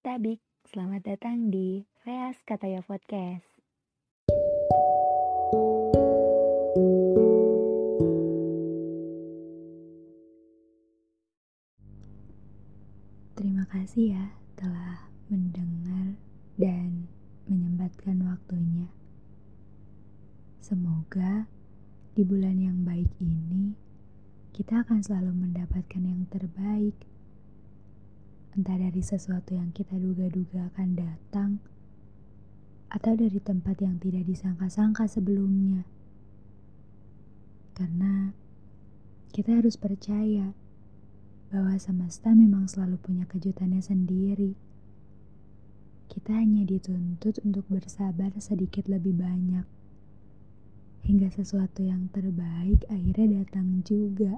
Tabik, selamat datang di Veas Kataya Podcast. Terima kasih ya telah mendengar dan menyempatkan waktunya. Semoga di bulan yang baik ini kita akan selalu mendapatkan yang terbaik. Entah dari sesuatu yang kita duga-duga akan datang atau dari tempat yang tidak disangka-sangka sebelumnya. Karena kita harus percaya bahwa semesta memang selalu punya kejutannya sendiri. Kita hanya dituntut untuk bersabar sedikit lebih banyak. Hingga sesuatu yang terbaik akhirnya datang juga.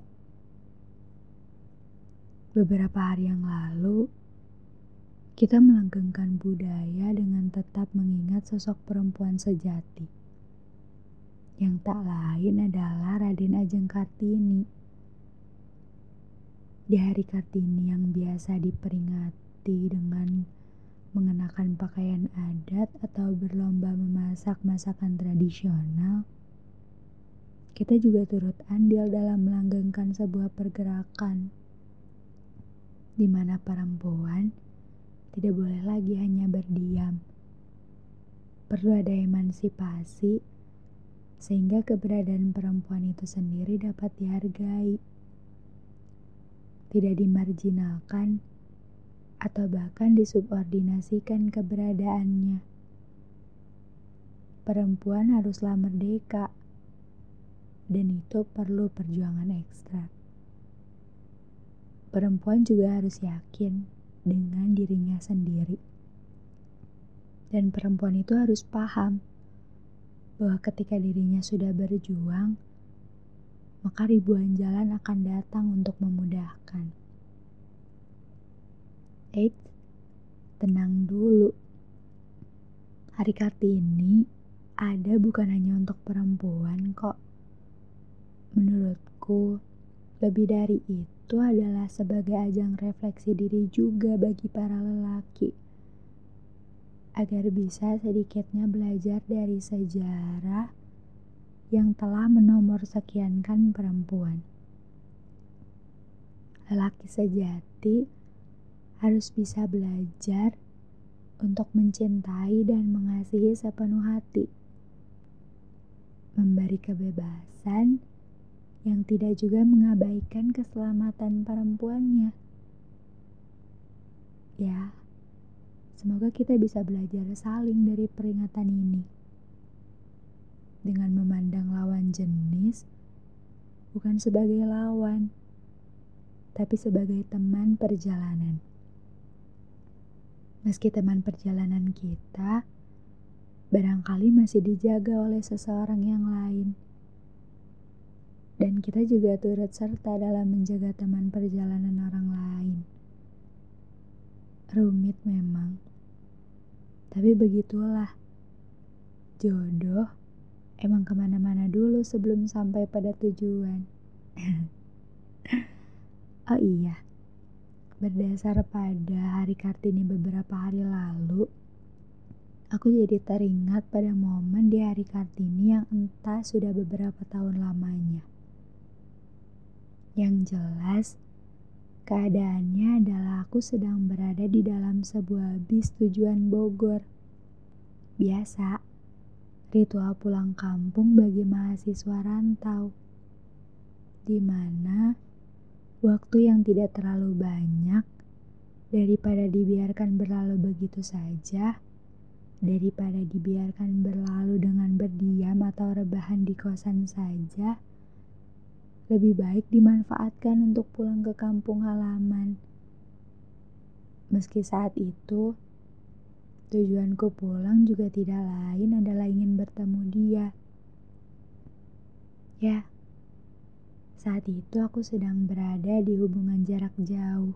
Beberapa hari yang lalu, kita melanggengkan budaya dengan tetap mengingat sosok perempuan sejati. Yang tak lain adalah Raden Ajeng Kartini di hari Kartini yang biasa diperingati dengan mengenakan pakaian adat atau berlomba memasak masakan tradisional, kita juga turut andil dalam melanggengkan sebuah pergerakan di mana perempuan tidak boleh lagi hanya berdiam. Perlu ada emansipasi sehingga keberadaan perempuan itu sendiri dapat dihargai tidak dimarginalkan, atau bahkan disubordinasikan keberadaannya. Perempuan haruslah merdeka, dan itu perlu perjuangan ekstra. Perempuan juga harus yakin dengan dirinya sendiri, dan perempuan itu harus paham bahwa ketika dirinya sudah berjuang maka ribuan jalan akan datang untuk memudahkan. Eits, tenang dulu. Hari Kartini ada bukan hanya untuk perempuan kok. Menurutku, lebih dari itu adalah sebagai ajang refleksi diri juga bagi para lelaki. Agar bisa sedikitnya belajar dari sejarah yang telah menomor sekiankan perempuan. Lelaki sejati harus bisa belajar untuk mencintai dan mengasihi sepenuh hati, memberi kebebasan yang tidak juga mengabaikan keselamatan perempuannya. Ya, semoga kita bisa belajar saling dari peringatan ini dengan memandang lawan jenis bukan sebagai lawan, tapi sebagai teman perjalanan. Meski teman perjalanan kita barangkali masih dijaga oleh seseorang yang lain, dan kita juga turut serta dalam menjaga teman perjalanan orang lain. Rumit memang, tapi begitulah jodoh emang ke mana-mana dulu sebelum sampai pada tujuan. oh iya, berdasar pada hari Kartini beberapa hari lalu, aku jadi teringat pada momen di hari Kartini yang entah sudah beberapa tahun lamanya. Yang jelas, keadaannya adalah aku sedang berada di dalam sebuah bis tujuan Bogor. Biasa, ritual pulang kampung bagi mahasiswa rantau, di mana waktu yang tidak terlalu banyak daripada dibiarkan berlalu begitu saja, daripada dibiarkan berlalu dengan berdiam atau rebahan di kosan saja, lebih baik dimanfaatkan untuk pulang ke kampung halaman. Meski saat itu, Tujuanku pulang juga tidak lain adalah ingin bertemu dia. Ya, saat itu aku sedang berada di hubungan jarak jauh.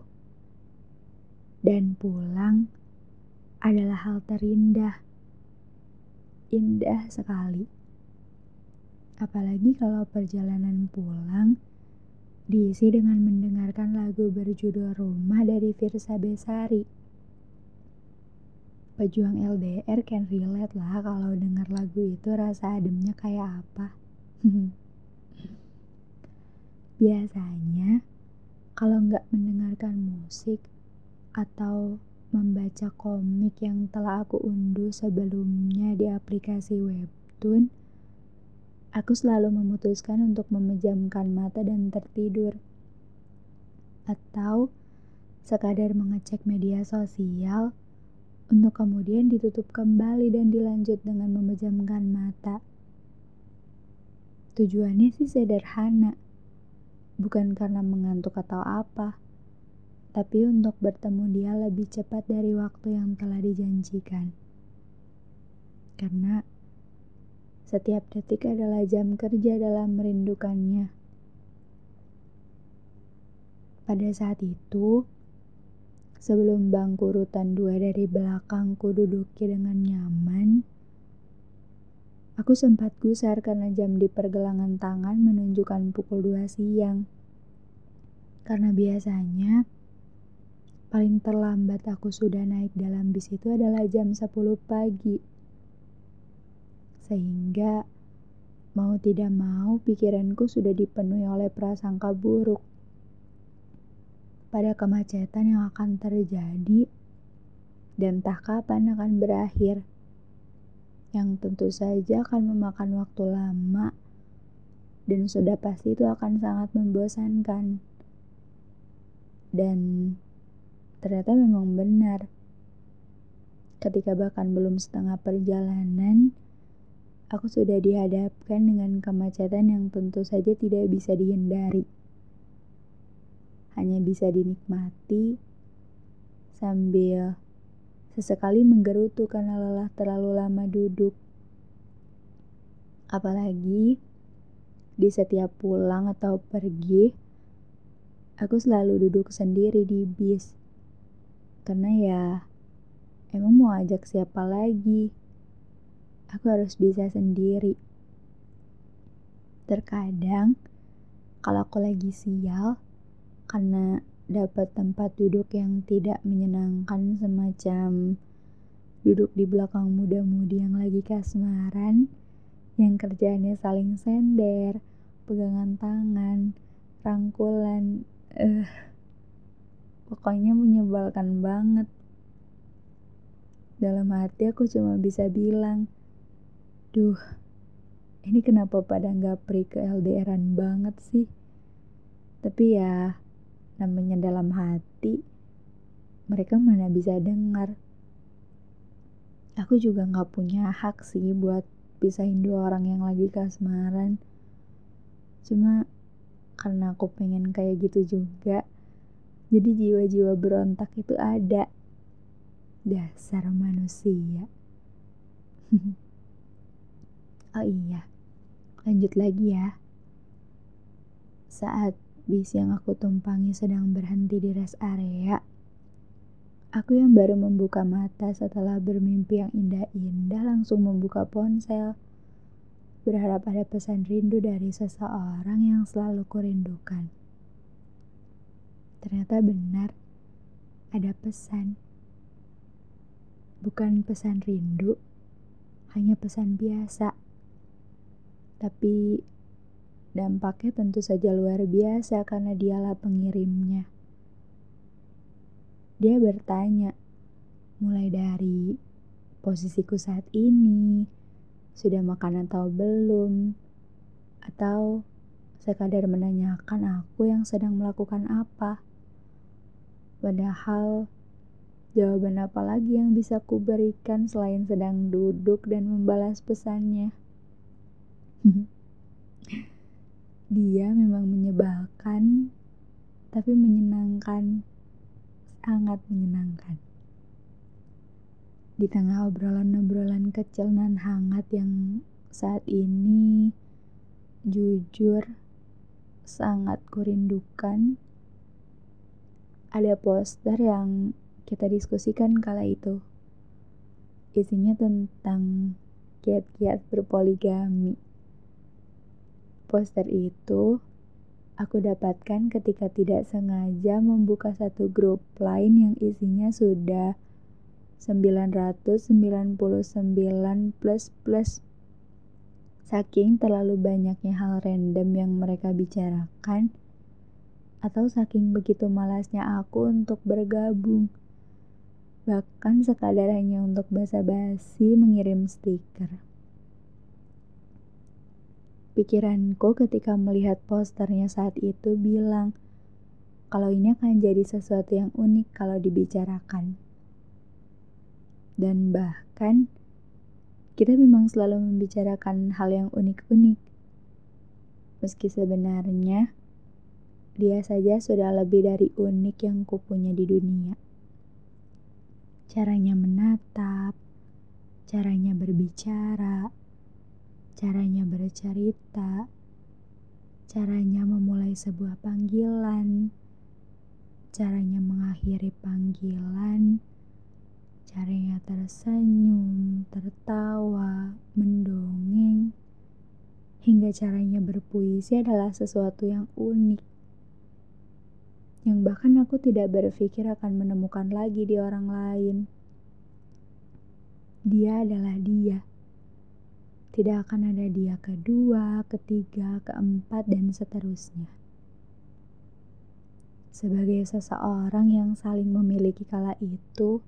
Dan pulang adalah hal terindah. Indah sekali. Apalagi kalau perjalanan pulang diisi dengan mendengarkan lagu berjudul Rumah dari Virsa Besari pejuang LDR can relate lah kalau dengar lagu itu rasa ademnya kayak apa. Biasanya kalau nggak mendengarkan musik atau membaca komik yang telah aku unduh sebelumnya di aplikasi webtoon, aku selalu memutuskan untuk memejamkan mata dan tertidur. Atau sekadar mengecek media sosial untuk kemudian ditutup kembali dan dilanjut dengan memejamkan mata. Tujuannya sih sederhana, bukan karena mengantuk atau apa, tapi untuk bertemu dia lebih cepat dari waktu yang telah dijanjikan. Karena setiap detik adalah jam kerja dalam merindukannya. Pada saat itu, Sebelum bangku urutan dua dari belakangku duduki dengan nyaman, aku sempat gusar karena jam di pergelangan tangan menunjukkan pukul dua siang. Karena biasanya paling terlambat aku sudah naik dalam bis itu adalah jam 10 pagi. Sehingga mau tidak mau pikiranku sudah dipenuhi oleh prasangka buruk pada kemacetan yang akan terjadi dan tak kapan akan berakhir. Yang tentu saja akan memakan waktu lama dan sudah pasti itu akan sangat membosankan. Dan ternyata memang benar. Ketika bahkan belum setengah perjalanan, aku sudah dihadapkan dengan kemacetan yang tentu saja tidak bisa dihindari hanya bisa dinikmati sambil sesekali menggerutu karena lelah terlalu lama duduk. Apalagi di setiap pulang atau pergi, aku selalu duduk sendiri di bis. Karena ya, emang mau ajak siapa lagi? Aku harus bisa sendiri. Terkadang, kalau aku lagi sial, karena dapat tempat duduk yang tidak menyenangkan semacam duduk di belakang muda-mudi yang lagi kasmaran yang kerjaannya saling sender, pegangan tangan, rangkulan, uh, pokoknya menyebalkan banget. Dalam hati aku cuma bisa bilang, duh, ini kenapa pada nggak pri ke LDRan banget sih? Tapi ya, namanya dalam hati, mereka mana bisa dengar. Aku juga gak punya hak sih buat pisahin dua orang yang lagi kasmaran. Cuma karena aku pengen kayak gitu juga, jadi jiwa-jiwa berontak itu ada. Dasar manusia. oh iya, lanjut lagi ya. Saat bis yang aku tumpangi sedang berhenti di rest area. Aku yang baru membuka mata setelah bermimpi yang indah-indah langsung membuka ponsel. Berharap ada pesan rindu dari seseorang yang selalu kurindukan. Ternyata benar, ada pesan. Bukan pesan rindu, hanya pesan biasa. Tapi Dampaknya tentu saja luar biasa karena dialah pengirimnya. Dia bertanya, mulai dari posisiku saat ini, sudah makan atau belum, atau sekadar menanyakan aku yang sedang melakukan apa. Padahal jawaban apa lagi yang bisa kuberikan selain sedang duduk dan membalas pesannya? Dia memang menyebalkan, tapi menyenangkan, sangat menyenangkan. Di tengah obrolan-obrolan kecil dan hangat yang saat ini jujur sangat kurindukan, ada poster yang kita diskusikan kala itu. Isinya tentang kiat-kiat berpoligami Poster itu aku dapatkan ketika tidak sengaja membuka satu grup lain yang isinya sudah 999 plus plus. Saking terlalu banyaknya hal random yang mereka bicarakan, atau saking begitu malasnya aku untuk bergabung. Bahkan sekadar hanya untuk basa-basi mengirim stiker. Pikiranku ketika melihat posternya saat itu bilang, kalau ini akan jadi sesuatu yang unik kalau dibicarakan. Dan bahkan, kita memang selalu membicarakan hal yang unik-unik. Meski sebenarnya dia saja sudah lebih dari unik yang kupunya di dunia. Caranya menatap, caranya berbicara, caranya bercerita, caranya memulai sebuah panggilan, caranya mengakhiri panggilan caranya tersenyum, tertawa, mendongeng, hingga caranya berpuisi adalah sesuatu yang unik. Yang bahkan aku tidak berpikir akan menemukan lagi di orang lain. Dia adalah dia. Tidak akan ada dia kedua, ketiga, keempat, dan seterusnya. Sebagai seseorang yang saling memiliki kala itu,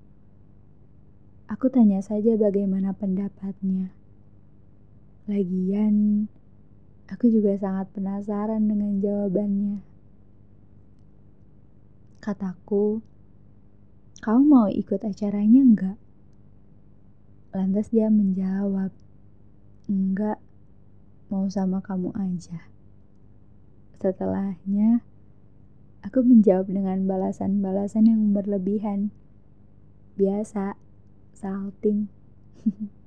Aku tanya saja bagaimana pendapatnya. Lagian, aku juga sangat penasaran dengan jawabannya. Kataku, kau mau ikut acaranya enggak? Lantas dia menjawab, enggak, mau sama kamu aja. Setelahnya, aku menjawab dengan balasan-balasan yang berlebihan. Biasa, salting.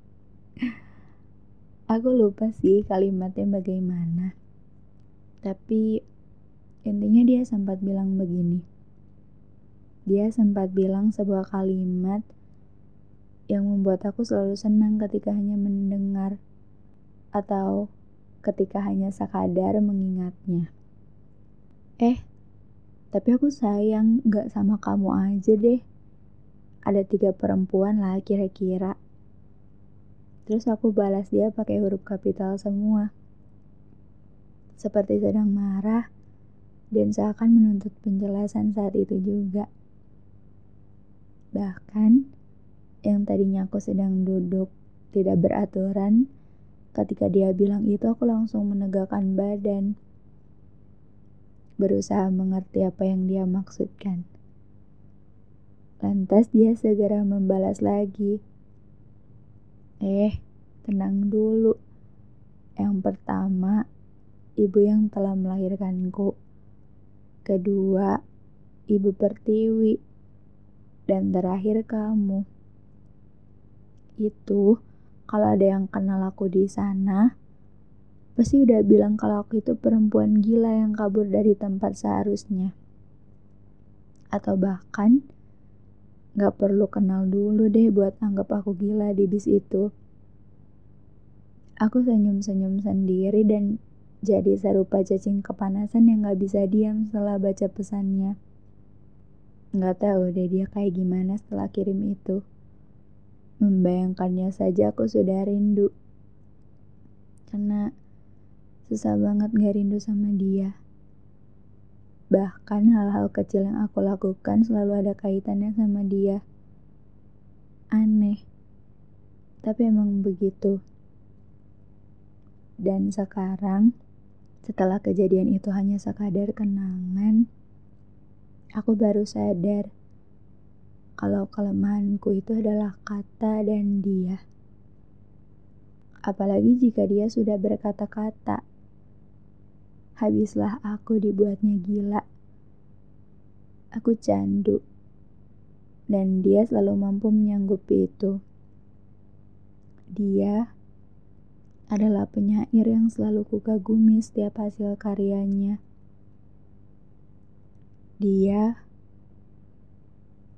Aku lupa sih kalimatnya bagaimana. Tapi intinya dia sempat bilang begini. Dia sempat bilang sebuah kalimat yang membuat aku selalu senang ketika hanya mendengar atau ketika hanya sekadar mengingatnya. Eh, tapi aku sayang gak sama kamu aja deh ada tiga perempuan lah kira-kira. Terus aku balas dia pakai huruf kapital semua. Seperti sedang marah dan seakan menuntut penjelasan saat itu juga. Bahkan yang tadinya aku sedang duduk tidak beraturan, ketika dia bilang itu aku langsung menegakkan badan. Berusaha mengerti apa yang dia maksudkan. Lantas dia segera membalas lagi. Eh, tenang dulu. Yang pertama, ibu yang telah melahirkanku. Kedua, ibu pertiwi. Dan terakhir kamu. Itu, kalau ada yang kenal aku di sana, pasti udah bilang kalau aku itu perempuan gila yang kabur dari tempat seharusnya. Atau bahkan, Gak perlu kenal dulu deh buat anggap aku gila di bis itu. Aku senyum-senyum sendiri dan jadi serupa cacing kepanasan yang gak bisa diam setelah baca pesannya. Gak tahu deh dia kayak gimana setelah kirim itu. Membayangkannya saja aku sudah rindu. Karena susah banget gak rindu sama dia. Bahkan hal-hal kecil yang aku lakukan selalu ada kaitannya sama dia. Aneh. Tapi emang begitu. Dan sekarang, setelah kejadian itu hanya sekadar kenangan, aku baru sadar kalau kelemahanku itu adalah kata dan dia. Apalagi jika dia sudah berkata-kata habislah aku dibuatnya gila. Aku candu, dan dia selalu mampu menyanggupi itu. Dia adalah penyair yang selalu kukagumi setiap hasil karyanya. Dia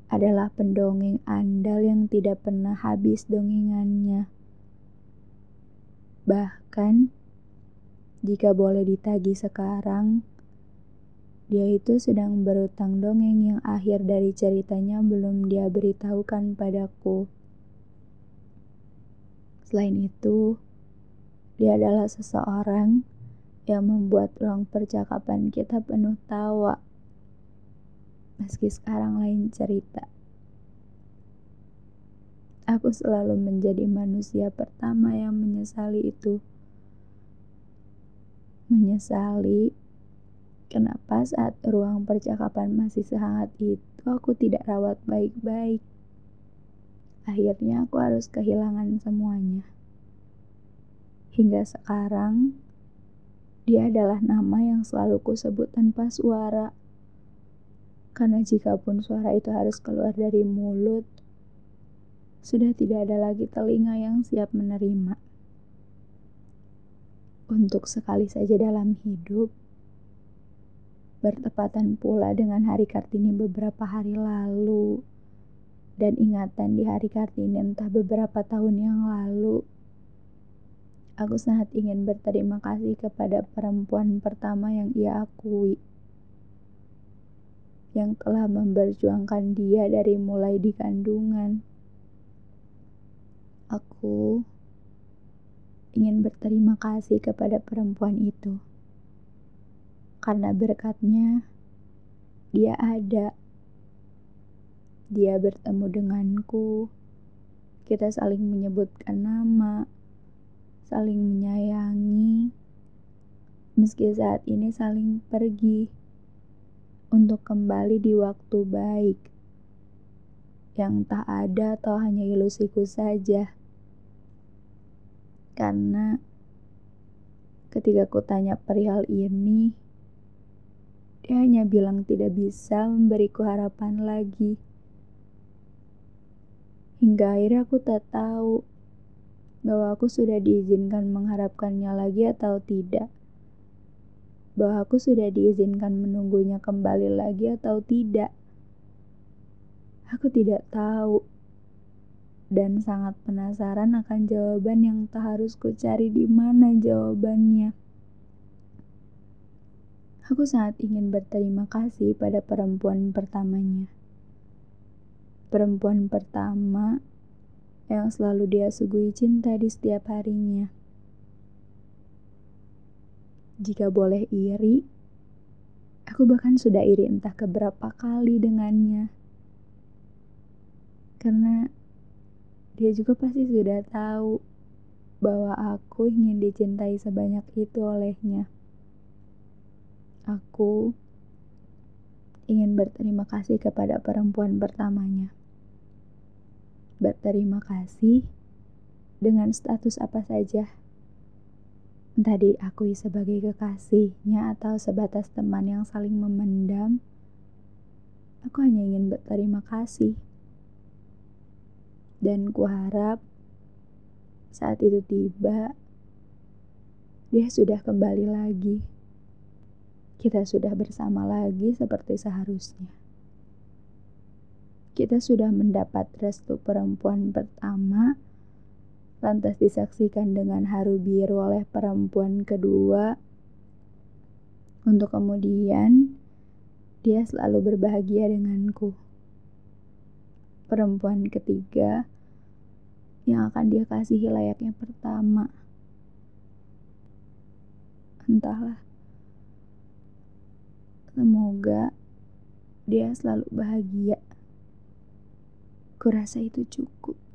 adalah pendongeng andal yang tidak pernah habis dongengannya. Bahkan, jika boleh ditagi sekarang, dia itu sedang berutang dongeng yang akhir dari ceritanya belum dia beritahukan padaku. Selain itu, dia adalah seseorang yang membuat ruang percakapan kita penuh tawa. Meski sekarang lain cerita. Aku selalu menjadi manusia pertama yang menyesali itu. Menyesali kenapa saat ruang percakapan masih sehangat itu aku tidak rawat baik-baik. Akhirnya aku harus kehilangan semuanya. Hingga sekarang, dia adalah nama yang selalu kusebut tanpa suara. Karena jikapun suara itu harus keluar dari mulut, sudah tidak ada lagi telinga yang siap menerima. Untuk sekali saja dalam hidup, bertepatan pula dengan hari Kartini beberapa hari lalu, dan ingatan di hari Kartini entah beberapa tahun yang lalu. Aku sangat ingin berterima kasih kepada perempuan pertama yang ia akui, yang telah memperjuangkan dia dari mulai di kandungan Aku ingin berterima kasih kepada perempuan itu. Karena berkatnya, dia ada. Dia bertemu denganku. Kita saling menyebutkan nama, saling menyayangi, meski saat ini saling pergi untuk kembali di waktu baik yang tak ada atau hanya ilusiku saja. Karena ketika ku tanya perihal ini, dia hanya bilang tidak bisa memberiku harapan lagi. Hingga akhirnya aku tak tahu bahwa aku sudah diizinkan mengharapkannya lagi atau tidak. Bahwa aku sudah diizinkan menunggunya kembali lagi atau tidak. Aku tidak tahu dan sangat penasaran akan jawaban yang tak harus ku cari di mana jawabannya. Aku sangat ingin berterima kasih pada perempuan pertamanya. Perempuan pertama yang selalu dia sugui cinta di setiap harinya. Jika boleh iri, aku bahkan sudah iri entah keberapa kali dengannya karena dia juga pasti sudah tahu bahwa aku ingin dicintai sebanyak itu olehnya. Aku ingin berterima kasih kepada perempuan pertamanya. Berterima kasih dengan status apa saja. Entah diakui sebagai kekasihnya atau sebatas teman yang saling memendam, aku hanya ingin berterima kasih dan kuharap saat itu tiba, dia sudah kembali lagi. Kita sudah bersama lagi seperti seharusnya. Kita sudah mendapat restu perempuan pertama, lantas disaksikan dengan haru biru oleh perempuan kedua, untuk kemudian dia selalu berbahagia denganku perempuan ketiga yang akan dia kasihi layaknya pertama. Entahlah. Semoga dia selalu bahagia. Kurasa itu cukup.